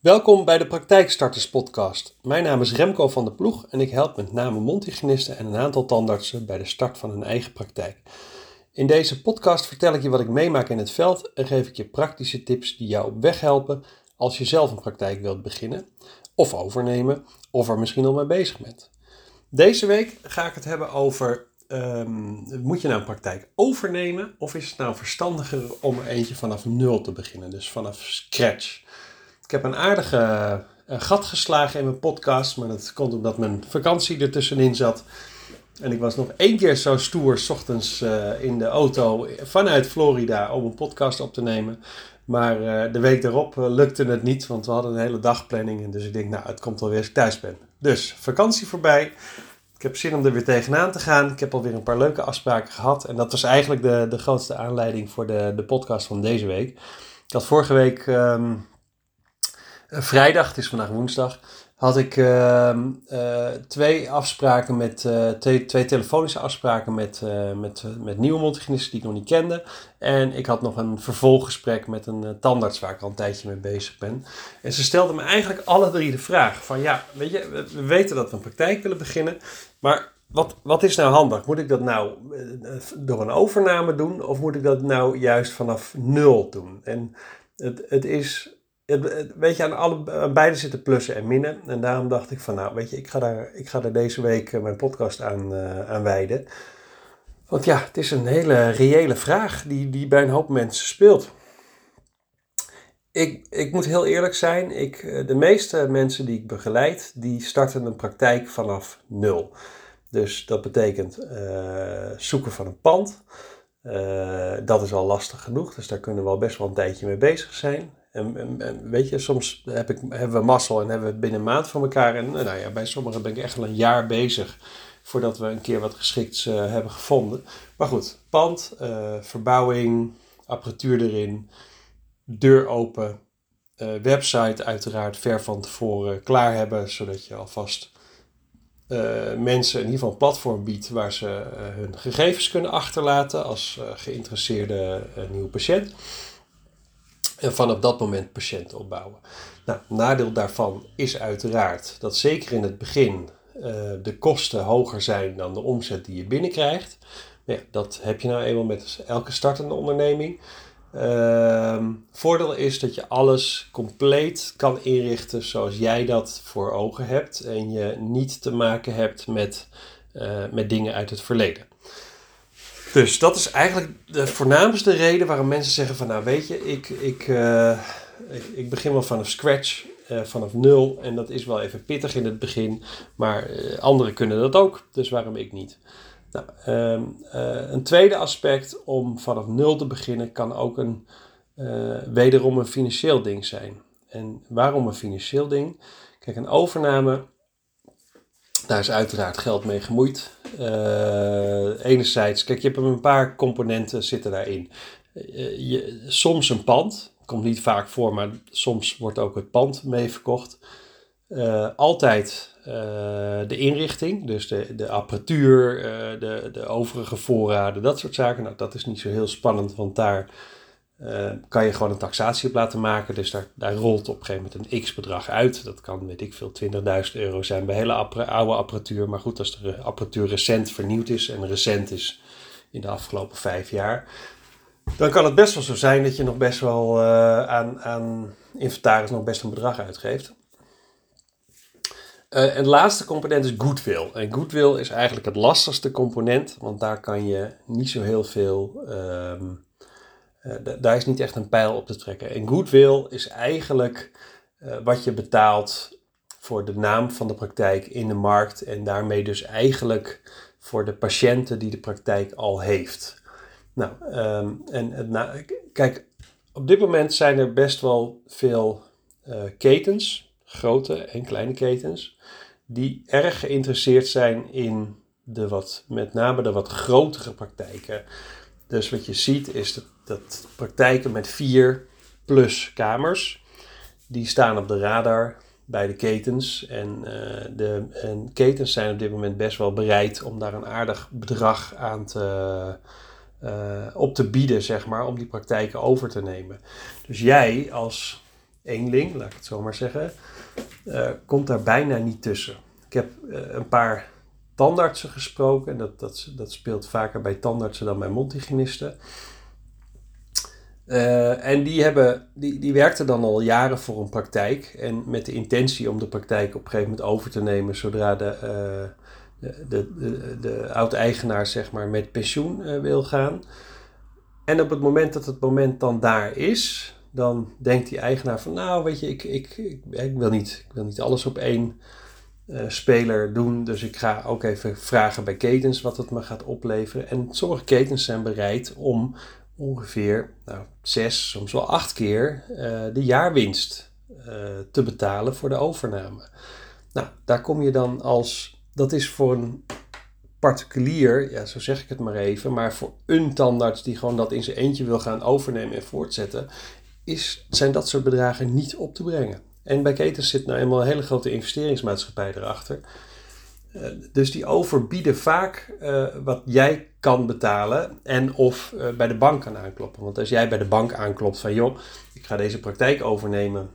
Welkom bij de Praktijkstarters podcast. Mijn naam is Remco van der Ploeg en ik help met name mondhygiënisten en een aantal tandartsen bij de start van hun eigen praktijk. In deze podcast vertel ik je wat ik meemaak in het veld en geef ik je praktische tips die jou op weg helpen als je zelf een praktijk wilt beginnen of overnemen of er misschien al mee bezig bent. Deze week ga ik het hebben over ehm, moet je nou een praktijk overnemen of is het nou verstandiger om er eentje vanaf nul te beginnen, dus vanaf scratch. Ik heb een aardige uh, gat geslagen in mijn podcast, maar dat komt omdat mijn vakantie ertussenin zat. En ik was nog één keer zo stoer, s ochtends uh, in de auto vanuit Florida om een podcast op te nemen. Maar uh, de week daarop lukte het niet, want we hadden een hele dagplanning. En dus ik denk, nou, het komt alweer als ik thuis ben. Dus vakantie voorbij. Ik heb zin om er weer tegenaan te gaan. Ik heb alweer een paar leuke afspraken gehad. En dat was eigenlijk de, de grootste aanleiding voor de, de podcast van deze week. Ik had vorige week um, vrijdag, het is vandaag woensdag, had ik uh, uh, twee afspraken met, twee, twee telefonische afspraken met, met, met nieuwe mondhygiënisten die ik nog niet kende. En ik had nog een vervolggesprek met een tandarts waar ik al een tijdje mee bezig ben. En ze stelden me eigenlijk alle drie de vraag van ja, weet je, we weten dat we een praktijk willen beginnen, maar wat, wat is nou handig? Moet ik dat nou door een overname doen of moet ik dat nou juist vanaf nul doen? En het, het is weet je, aan, alle, beide zitten plussen en minnen. En daarom dacht ik van, nou, weet je, ik ga daar, ik ga daar deze week eh, mijn podcast aan, uh, wijden. Want ja, het is een hele reële vraag die, die bij een hoop mensen speelt. Ik, ik moet heel eerlijk zijn, ik, eh, de meeste mensen die ik begeleid, die starten een praktijk vanaf nul. Dus dat betekent zoeken van een pand. Dat is al lastig genoeg, dus daar kunnen we al best wel een tijdje mee bezig zijn. En, en, weet je, soms heb ik, hebben we mazzel en hebben we het binnen een maand van elkaar. En nou ja, bij sommigen ben ik echt al een jaar bezig voordat we een keer wat geschikts uh, hebben gevonden. Maar goed, pand, uh, verbouwing, apparatuur erin, deur open, uh, website uiteraard ver van tevoren klaar hebben, zodat je alvast mensen in ieder geval een platform biedt waar ze hun gegevens kunnen achterlaten als geïnteresseerde nieuwe patiënt. En vanaf dat moment patiënten opbouwen. Nou, nadeel daarvan is uiteraard dat zeker in het begin uh, de kosten hoger zijn dan de omzet die je binnenkrijgt. Ja, dat heb je nou eenmaal met elke startende onderneming. Uh, voordeel is dat je alles compleet kan inrichten zoals jij dat voor ogen hebt en je niet te maken hebt met, uh, met dingen uit het verleden. Dus dat is eigenlijk de voornaamste reden waarom mensen zeggen van nou weet je, ik, ik, uh, ik, begin wel vanaf scratch, uh, vanaf nul. En dat is wel even pittig in het begin, maar uh, anderen kunnen dat ook, dus waarom ik niet? Nou, um, een tweede aspect om vanaf nul te beginnen kan ook een, wederom een financieel ding zijn. En waarom een financieel ding? Kijk, een overname daar is uiteraard geld mee gemoeid. Uh, enerzijds, kijk, je hebt een paar componenten zitten daarin. Uh, je, soms een pand, komt niet vaak voor, maar soms wordt ook het pand mee verkocht. Uh, altijd de inrichting, dus de, de apparatuur, de, de overige voorraden, dat soort zaken. Nou, dat is niet zo heel spannend, want daar uh, kan je gewoon een taxatie op laten maken. Dus daar, daar rolt op een gegeven moment een x-bedrag uit. Dat kan, weet ik veel, 20.000 euro zijn bij hele oude apparatuur. Maar goed, als de apparatuur recent vernieuwd is en recent is in de afgelopen vijf jaar, dan kan het best wel zo zijn dat je nog best wel uh, aan, aan inventaris nog best een bedrag uitgeeft. Uh, en de laatste component is goodwill. En goodwill is eigenlijk het lastigste component, want daar kan je niet zo heel veel. Uh, daar is niet echt een pijl op te trekken. En goodwill is eigenlijk uh, wat je betaalt voor de naam van de praktijk in de markt en daarmee dus eigenlijk voor de patiënten die de praktijk al heeft. Nou, um, en kijk, op dit moment zijn er best wel veel uh, ketens, grote en kleine ketens, die erg geïnteresseerd zijn in de wat, met name de wat grotere praktijken. Dus wat je ziet is dat, dat praktijken met vier plus kamers, die staan op de radar bij de ketens. En, uh, de en ketens zijn op dit moment best wel bereid om daar een aardig bedrag aan te, uh, op te bieden, zeg maar, om die praktijken over te nemen. Dus jij als eenling, laat ik het zo maar zeggen, komt daar bijna niet tussen. Ik heb een paar tandartsen gesproken. Dat, dat, dat speelt vaker bij tandartsen dan bij mondhygiënisten. Uh, en die, hebben, die, die werkten dan al jaren voor een praktijk. En met de intentie om de praktijk op een gegeven moment over te nemen zodra de, uh, de, de, de, oud-eigenaar zeg maar, met pensioen uh, wil gaan. En op het moment dat het moment dan daar is, dan denkt die eigenaar van nou weet je, ik, ik, ik, ik wil, niet, ik wil niet alles op één speler doen. Dus ik ga ook even vragen bij ketens wat het me gaat opleveren. En sommige ketens zijn bereid om ongeveer nou, zes, soms wel acht keer uh, de jaarwinst uh, te betalen voor de overname. Nou, daar kom je dan als, dat is voor een particulier, ja, zo zeg ik het maar even, maar voor een tandarts die gewoon dat in zijn eentje wil gaan overnemen en voortzetten, is, zijn dat soort bedragen niet op te brengen. En bij ketens zit nou eenmaal een hele grote investeringsmaatschappij erachter. Uh, dus die overbieden vaak uh, wat jij kan betalen en of uh, bij de bank kan aankloppen. Want als jij bij de bank aanklopt van joh, ik ga deze praktijk overnemen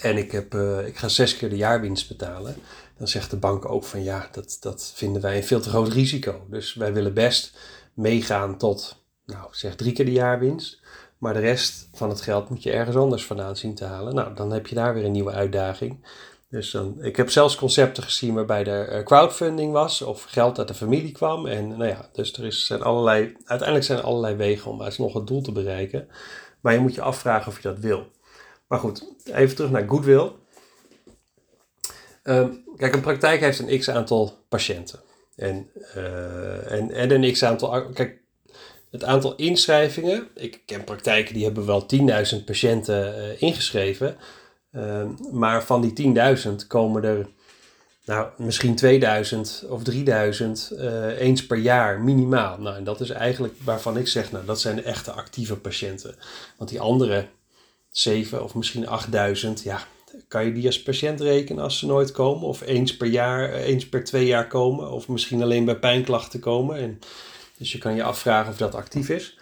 en ik, heb, ik ga zes keer de jaarwinst betalen, dan zegt de bank ook van ja, dat, dat vinden wij een veel te groot risico. Dus wij willen best meegaan tot, nou zeg drie keer de jaarwinst. Maar de rest van het geld moet je ergens anders vandaan zien te halen. Nou, dan heb je daar weer een nieuwe uitdaging. Dus dan, ik heb zelfs concepten gezien waarbij er eh, crowdfunding was of geld uit de familie kwam. En nou ja, dus er is, zijn allerlei, uiteindelijk zijn er allerlei wegen om alsnog het doel te bereiken. Maar je moet je afvragen of je dat wil. Maar goed, even terug naar Goodwill. Um, kijk, een praktijk heeft een x aantal patiënten. En, uh, en, en een x aantal. Kijk, het aantal inschrijvingen. Ik ken praktijken die hebben wel 10.000 patiënten uh, ingeschreven. Uh, maar van die 10.000 komen er nou, misschien 2000 of 3000 uh, eh, eens per jaar minimaal. Nou, en dat is eigenlijk waarvan ik zeg, nou, dat zijn de echte actieve patiënten. Want die andere 7 of misschien 8000, ja, kan je die als patiënt rekenen als ze nooit komen? Of eens per jaar, eens per twee jaar komen? Of misschien alleen bij pijnklachten komen? En dus je kan je afvragen of dat actief is.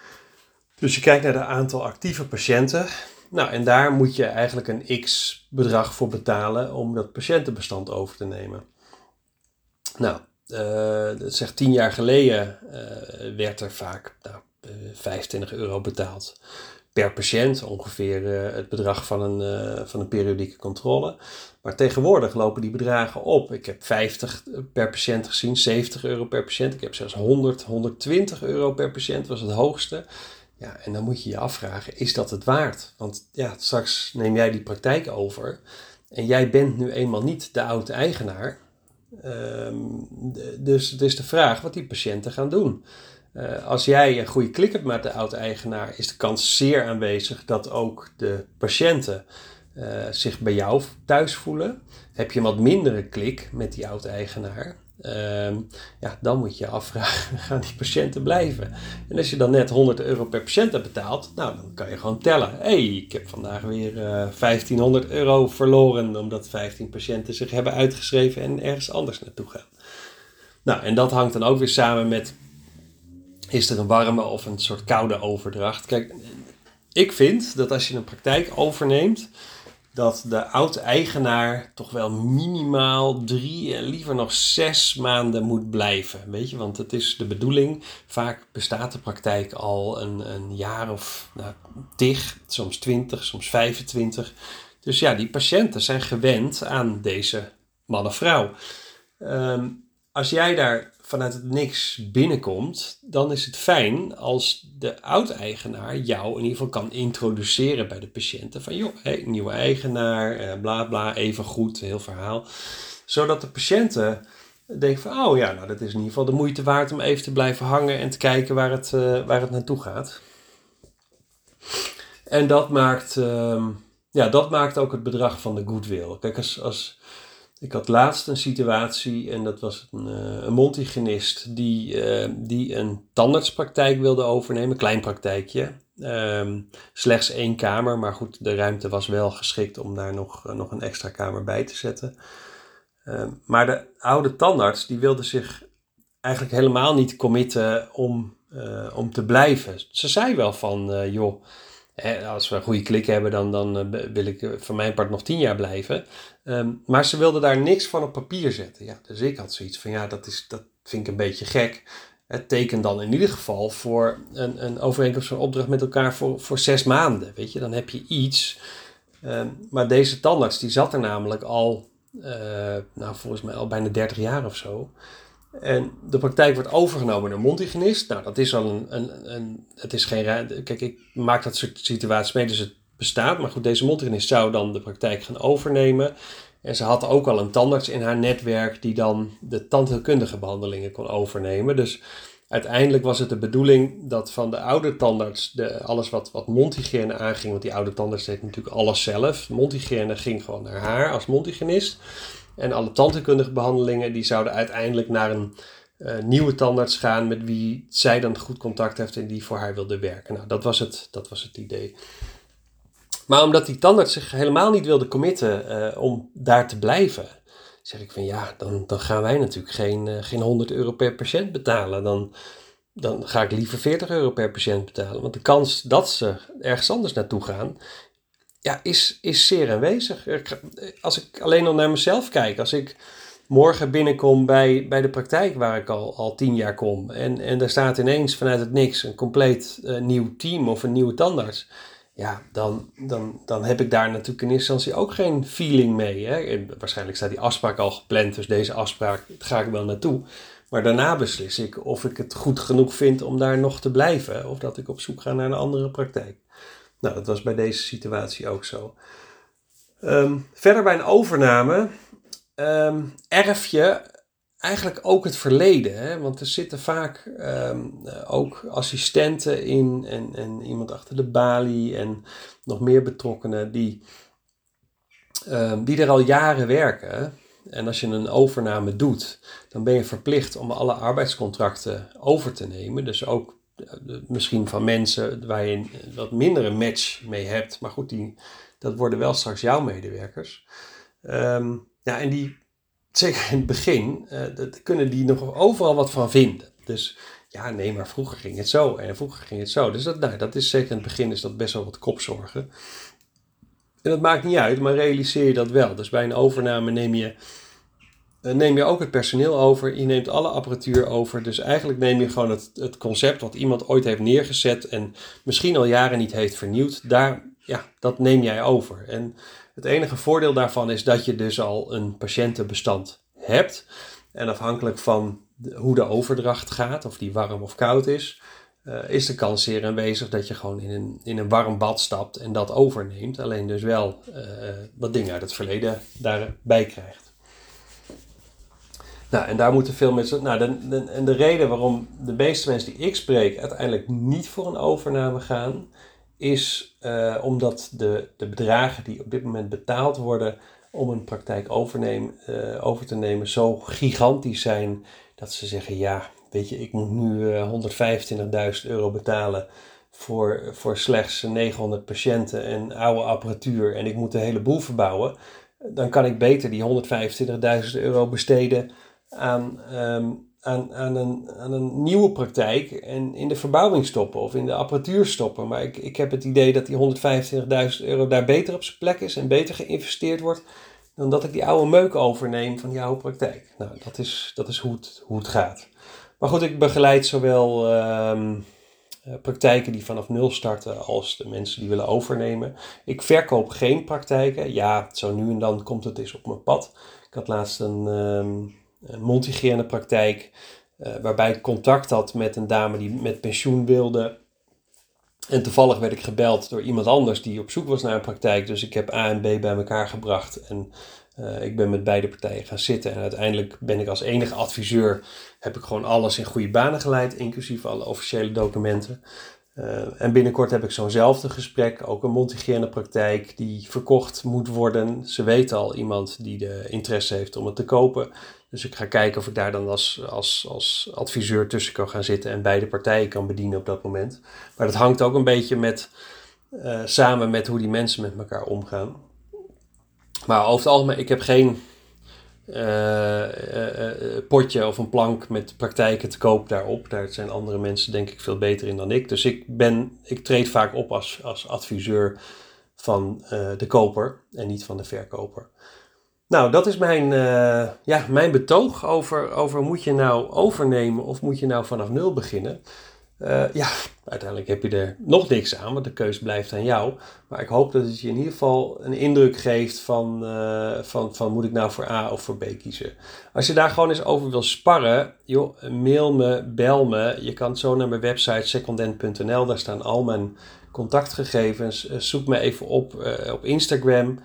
Dus je kijkt naar het aantal actieve patiënten. Nou, en daar moet je eigenlijk een x bedrag voor betalen om dat patiëntenbestand over te nemen. Nou, uh, dat zegt tien jaar geleden uh, werd er vaak nou, 25 euro betaald per patiënt, ongeveer het bedrag van een, van een periodieke controle. Maar tegenwoordig lopen die bedragen op. Ik heb 50 per patiënt gezien, 70 euro per patiënt. Ik heb zelfs 100, 120 euro per patiënt was het hoogste. Ja, en dan moet je je afvragen, is dat het waard? Want ja, straks neem jij die praktijk over en jij bent nu eenmaal niet de oude eigenaar. Um, dus het is de vraag wat die patiënten gaan doen. Uh, als jij een goede klik hebt met de oude eigenaar, is de kans zeer aanwezig dat ook de patiënten uh, zich bij jou thuis voelen. Heb je een wat mindere klik met die oud-eigenaar, uh, ja, dan moet je afvragen, gaan die patiënten blijven? En als je dan net 100 euro per patiënt hebt betaald, nou, dan kan je gewoon tellen. Hey, ik heb vandaag weer uh, eh, 1500 euro verloren, omdat 15 patiënten zich hebben uitgeschreven en ergens anders naartoe gaan. Nou, en dat hangt dan ook weer samen met, is er een warme of een soort koude overdracht? Kijk, ik vind dat als je een praktijk overneemt, dat de oud-eigenaar toch wel minimaal drie en liever nog zes maanden moet blijven. Weet je, want het is de bedoeling. Vaak bestaat de praktijk al een, een jaar of nou, soms twintig, soms 25. Dus ja, die patiënten zijn gewend aan deze man of vrouw. Ehm, als jij daar vanuit het niks binnenkomt, dan is het fijn als de oud-eigenaar jou in ieder geval kan introduceren bij de patiënten. Van joh, nieuwe eigenaar, eh, bla bla, even goed, heel verhaal. Zodat de patiënten denken van, oh ja, nou dat is in ieder geval de moeite waard om even te blijven hangen en te kijken waar het, uh, waar het naartoe gaat. En dat maakt, uh, ja, dat maakt ook het bedrag van de goodwill. Kijk, als, als ik had laatst een situatie en dat was een, uh, een mondhygiënist die, uh, die een tandartspraktijk wilde overnemen, klein praktijkje. Um, slechts één kamer, maar goed, de ruimte was wel geschikt om daar nog, uh, nog een extra kamer bij te zetten. Um, maar de oude tandarts die wilde zich eigenlijk helemaal niet committen om, om te blijven. Ze zei wel van, joh, als we een goede klik hebben, dan, dan eh, wil ik van mijn part nog tien jaar blijven. Ehm, maar ze wilde daar niks van op papier zetten. Ja, dus ik had zoiets van, ja, dat, is, dat vind ik een beetje gek. Het teken dan in ieder geval voor een, een overeenkomst van opdracht met elkaar voor, voor zes maanden. Weet je, dan heb je iets. Ehm, maar deze tandarts die zat er namelijk al, uh, nou volgens mij al bijna 30 jaar of zo. En de praktijk wordt overgenomen door Montigenist. Nou, dat is al een, een, een het is geen, kijk, ik maak dat soort situaties mee, dus het bestaat. Maar goed, deze Montigenist zou dan de praktijk gaan overnemen. En ze had ook al een tandarts in haar netwerk die dan de tandheelkundige behandelingen kon overnemen. Dus uiteindelijk was het de bedoeling dat van de oude tandarts de, alles wat, wat mondhygiëne aanging, want die oude tandarts deed natuurlijk alles zelf. Mondhygiëne ging gewoon naar haar als mondhygiënist. En alle tandheelkundige behandelingen die zouden uiteindelijk naar een uh, nieuwe tandarts gaan met wie zij dan goed contact heeft en die voor haar wilde werken. Nou, dat was het, dat was het idee. Maar omdat die tandarts zich helemaal niet wilde committen uh, om daar te blijven, zeg ik van ja, dan, dan gaan wij natuurlijk geen, uh, geen 100 euro per patiënt betalen. Dan, dan ga ik liever 40 euro per patiënt betalen. Want de kans dat ze ergens anders naartoe gaan, ja, is, is zeer aanwezig. Als ik alleen al naar mezelf kijk, als ik morgen binnenkom bij, bij de praktijk waar ik al, al tien jaar kom en, en daar staat ineens vanuit het niks een compleet uh, nieuw team of een nieuwe tandarts ja, dan, dan, dan heb ik daar natuurlijk in eerste instantie ook geen feeling mee. Hè? waarschijnlijk staat die afspraak al gepland, dus deze afspraak ga ik wel naartoe. Maar daarna beslis ik of ik het goed genoeg vind om daar nog te blijven, of dat ik op zoek ga naar een andere praktijk. Nou, dat was bij deze situatie ook zo. Ehm, verder bij een overname um, erf je eigenlijk ook het verleden. Hè? Want er zitten vaak ehm, ook assistenten in en, en iemand achter de balie en nog meer betrokkenen die, die er al jaren werken. En als je een overname doet, dan ben je verplicht om alle arbeidscontracten over te nemen. Dus ook misschien van mensen waar je wat minder een match mee hebt. Maar goed, die, dat worden wel straks jouw medewerkers. Um, ja, en die zeker in het begin, uh, dat kunnen die nog overal wat van vinden. Dus ja, nee, maar vroeger ging het zo en vroeger ging het zo. Dus dat, nou, dat is zeker in het begin is dat best wel wat kopzorgen. En dat maakt niet uit, maar realiseer je dat wel. Dus bij een overname neem je, neem je ook het personeel over. Je neemt alle apparatuur over. Dus eigenlijk neem je gewoon het, het concept wat iemand ooit heeft neergezet en misschien al jaren niet heeft vernieuwd. Daar, ja, dat neem jij over. En het enige voordeel daarvan is dat je dus al een patiëntenbestand hebt. En afhankelijk van hoe de overdracht gaat, of die warm of koud is, uh, is de kans zeer aanwezig dat je gewoon in een, in een warm bad stapt en dat overneemt. Alleen dus wel uh, wat dingen uit het verleden daarbij krijgt. Nou, en daar moeten veel mensen. Nou, de, en de reden waarom de meeste mensen die ik spreek uiteindelijk niet voor een overname gaan, is uh, omdat de, de bedragen die op dit moment betaald worden om een praktijk overneem, uh, over te nemen zo gigantisch zijn dat ze zeggen: ja, weet je, ik moet nu uh, 125.000 euro betalen voor, voor slechts 900 patiënten en oude apparatuur en ik moet de hele boel verbouwen. Dan kan ik beter die 125.000 euro besteden aan. Um, aan, aan, een, aan een nieuwe praktijk en in de verbouwing stoppen of in de apparatuur stoppen. Maar ik, ik heb het idee dat die 125.000 euro daar beter op zijn plek is en beter geïnvesteerd wordt dan dat ik die oude meuk overneem van die oude praktijk. Nou, dat is, dat is hoe, het, hoe het gaat. Maar goed, ik begeleid zowel uh, praktijken die vanaf nul starten als de mensen die willen overnemen. Ik verkoop geen praktijken. Ja, zo nu en dan komt het eens op mijn pad. Ik had laatst een... Een mondhygiënepraktijk. Uh, waarbij ik contact had met een dame die met pensioen wilde. En toevallig werd ik gebeld door iemand anders die op zoek was naar een praktijk. Dus ik heb A en B bij elkaar gebracht. En uh, ik ben met beide partijen gaan zitten. En uiteindelijk ben ik als enige adviseur. Heb ik gewoon alles in goede banen geleid. Inclusief alle officiële documenten. Uh, en binnenkort heb ik zo'nzelfde gesprek, ook een mondhygiënepraktijk die verkocht moet worden. Ze weten al iemand die de interesse heeft om het te kopen. Dus ik ga kijken of ik daar dan als, als, als adviseur tussen kan gaan zitten en beide partijen kan bedienen op dat moment. Maar dat hangt ook een beetje met, uh, samen met hoe die mensen met elkaar omgaan. Maar over het algemeen, ik heb geen potje of een plank met praktijken te koop daarop. Daar zijn andere mensen denk ik veel beter in dan ik. Dus ik, ben, ik treed vaak op als, als adviseur van de koper en niet van de verkoper. Nou, dat is mijn, ja, mijn betoog over, over moet je nou overnemen of moet je nou vanaf nul beginnen. Uh, ja, uiteindelijk heb je er nog niks aan, want de keus blijft aan jou. Maar ik hoop dat het je in ieder geval een indruk geeft van, uh, van, van moet ik nou voor A of voor B kiezen. Als je daar gewoon eens over wil sparren, mail me, bel me. Je kan zo naar mijn website secondent.nl, daar staan al mijn contactgegevens. Uh, zoek me even op op Instagram.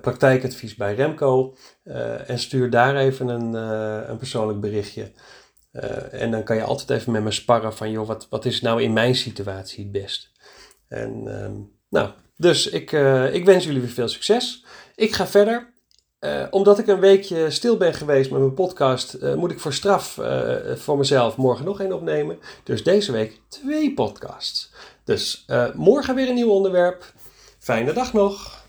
praktijkadvies bij Remco. en stuur daar even een, een persoonlijk berichtje. Uh, en dan kan je altijd even met me sparren van, joh, wat, wat is nou in mijn situatie het best? En uh, nou, dus ik, uh, ik wens jullie weer veel succes. Ik ga verder. Uh, omdat ik een weekje stil ben geweest met mijn podcast, moet ik voor straf voor mezelf morgen nog één opnemen. Dus deze week twee podcasts. Dus morgen weer een nieuw onderwerp. Fijne dag nog.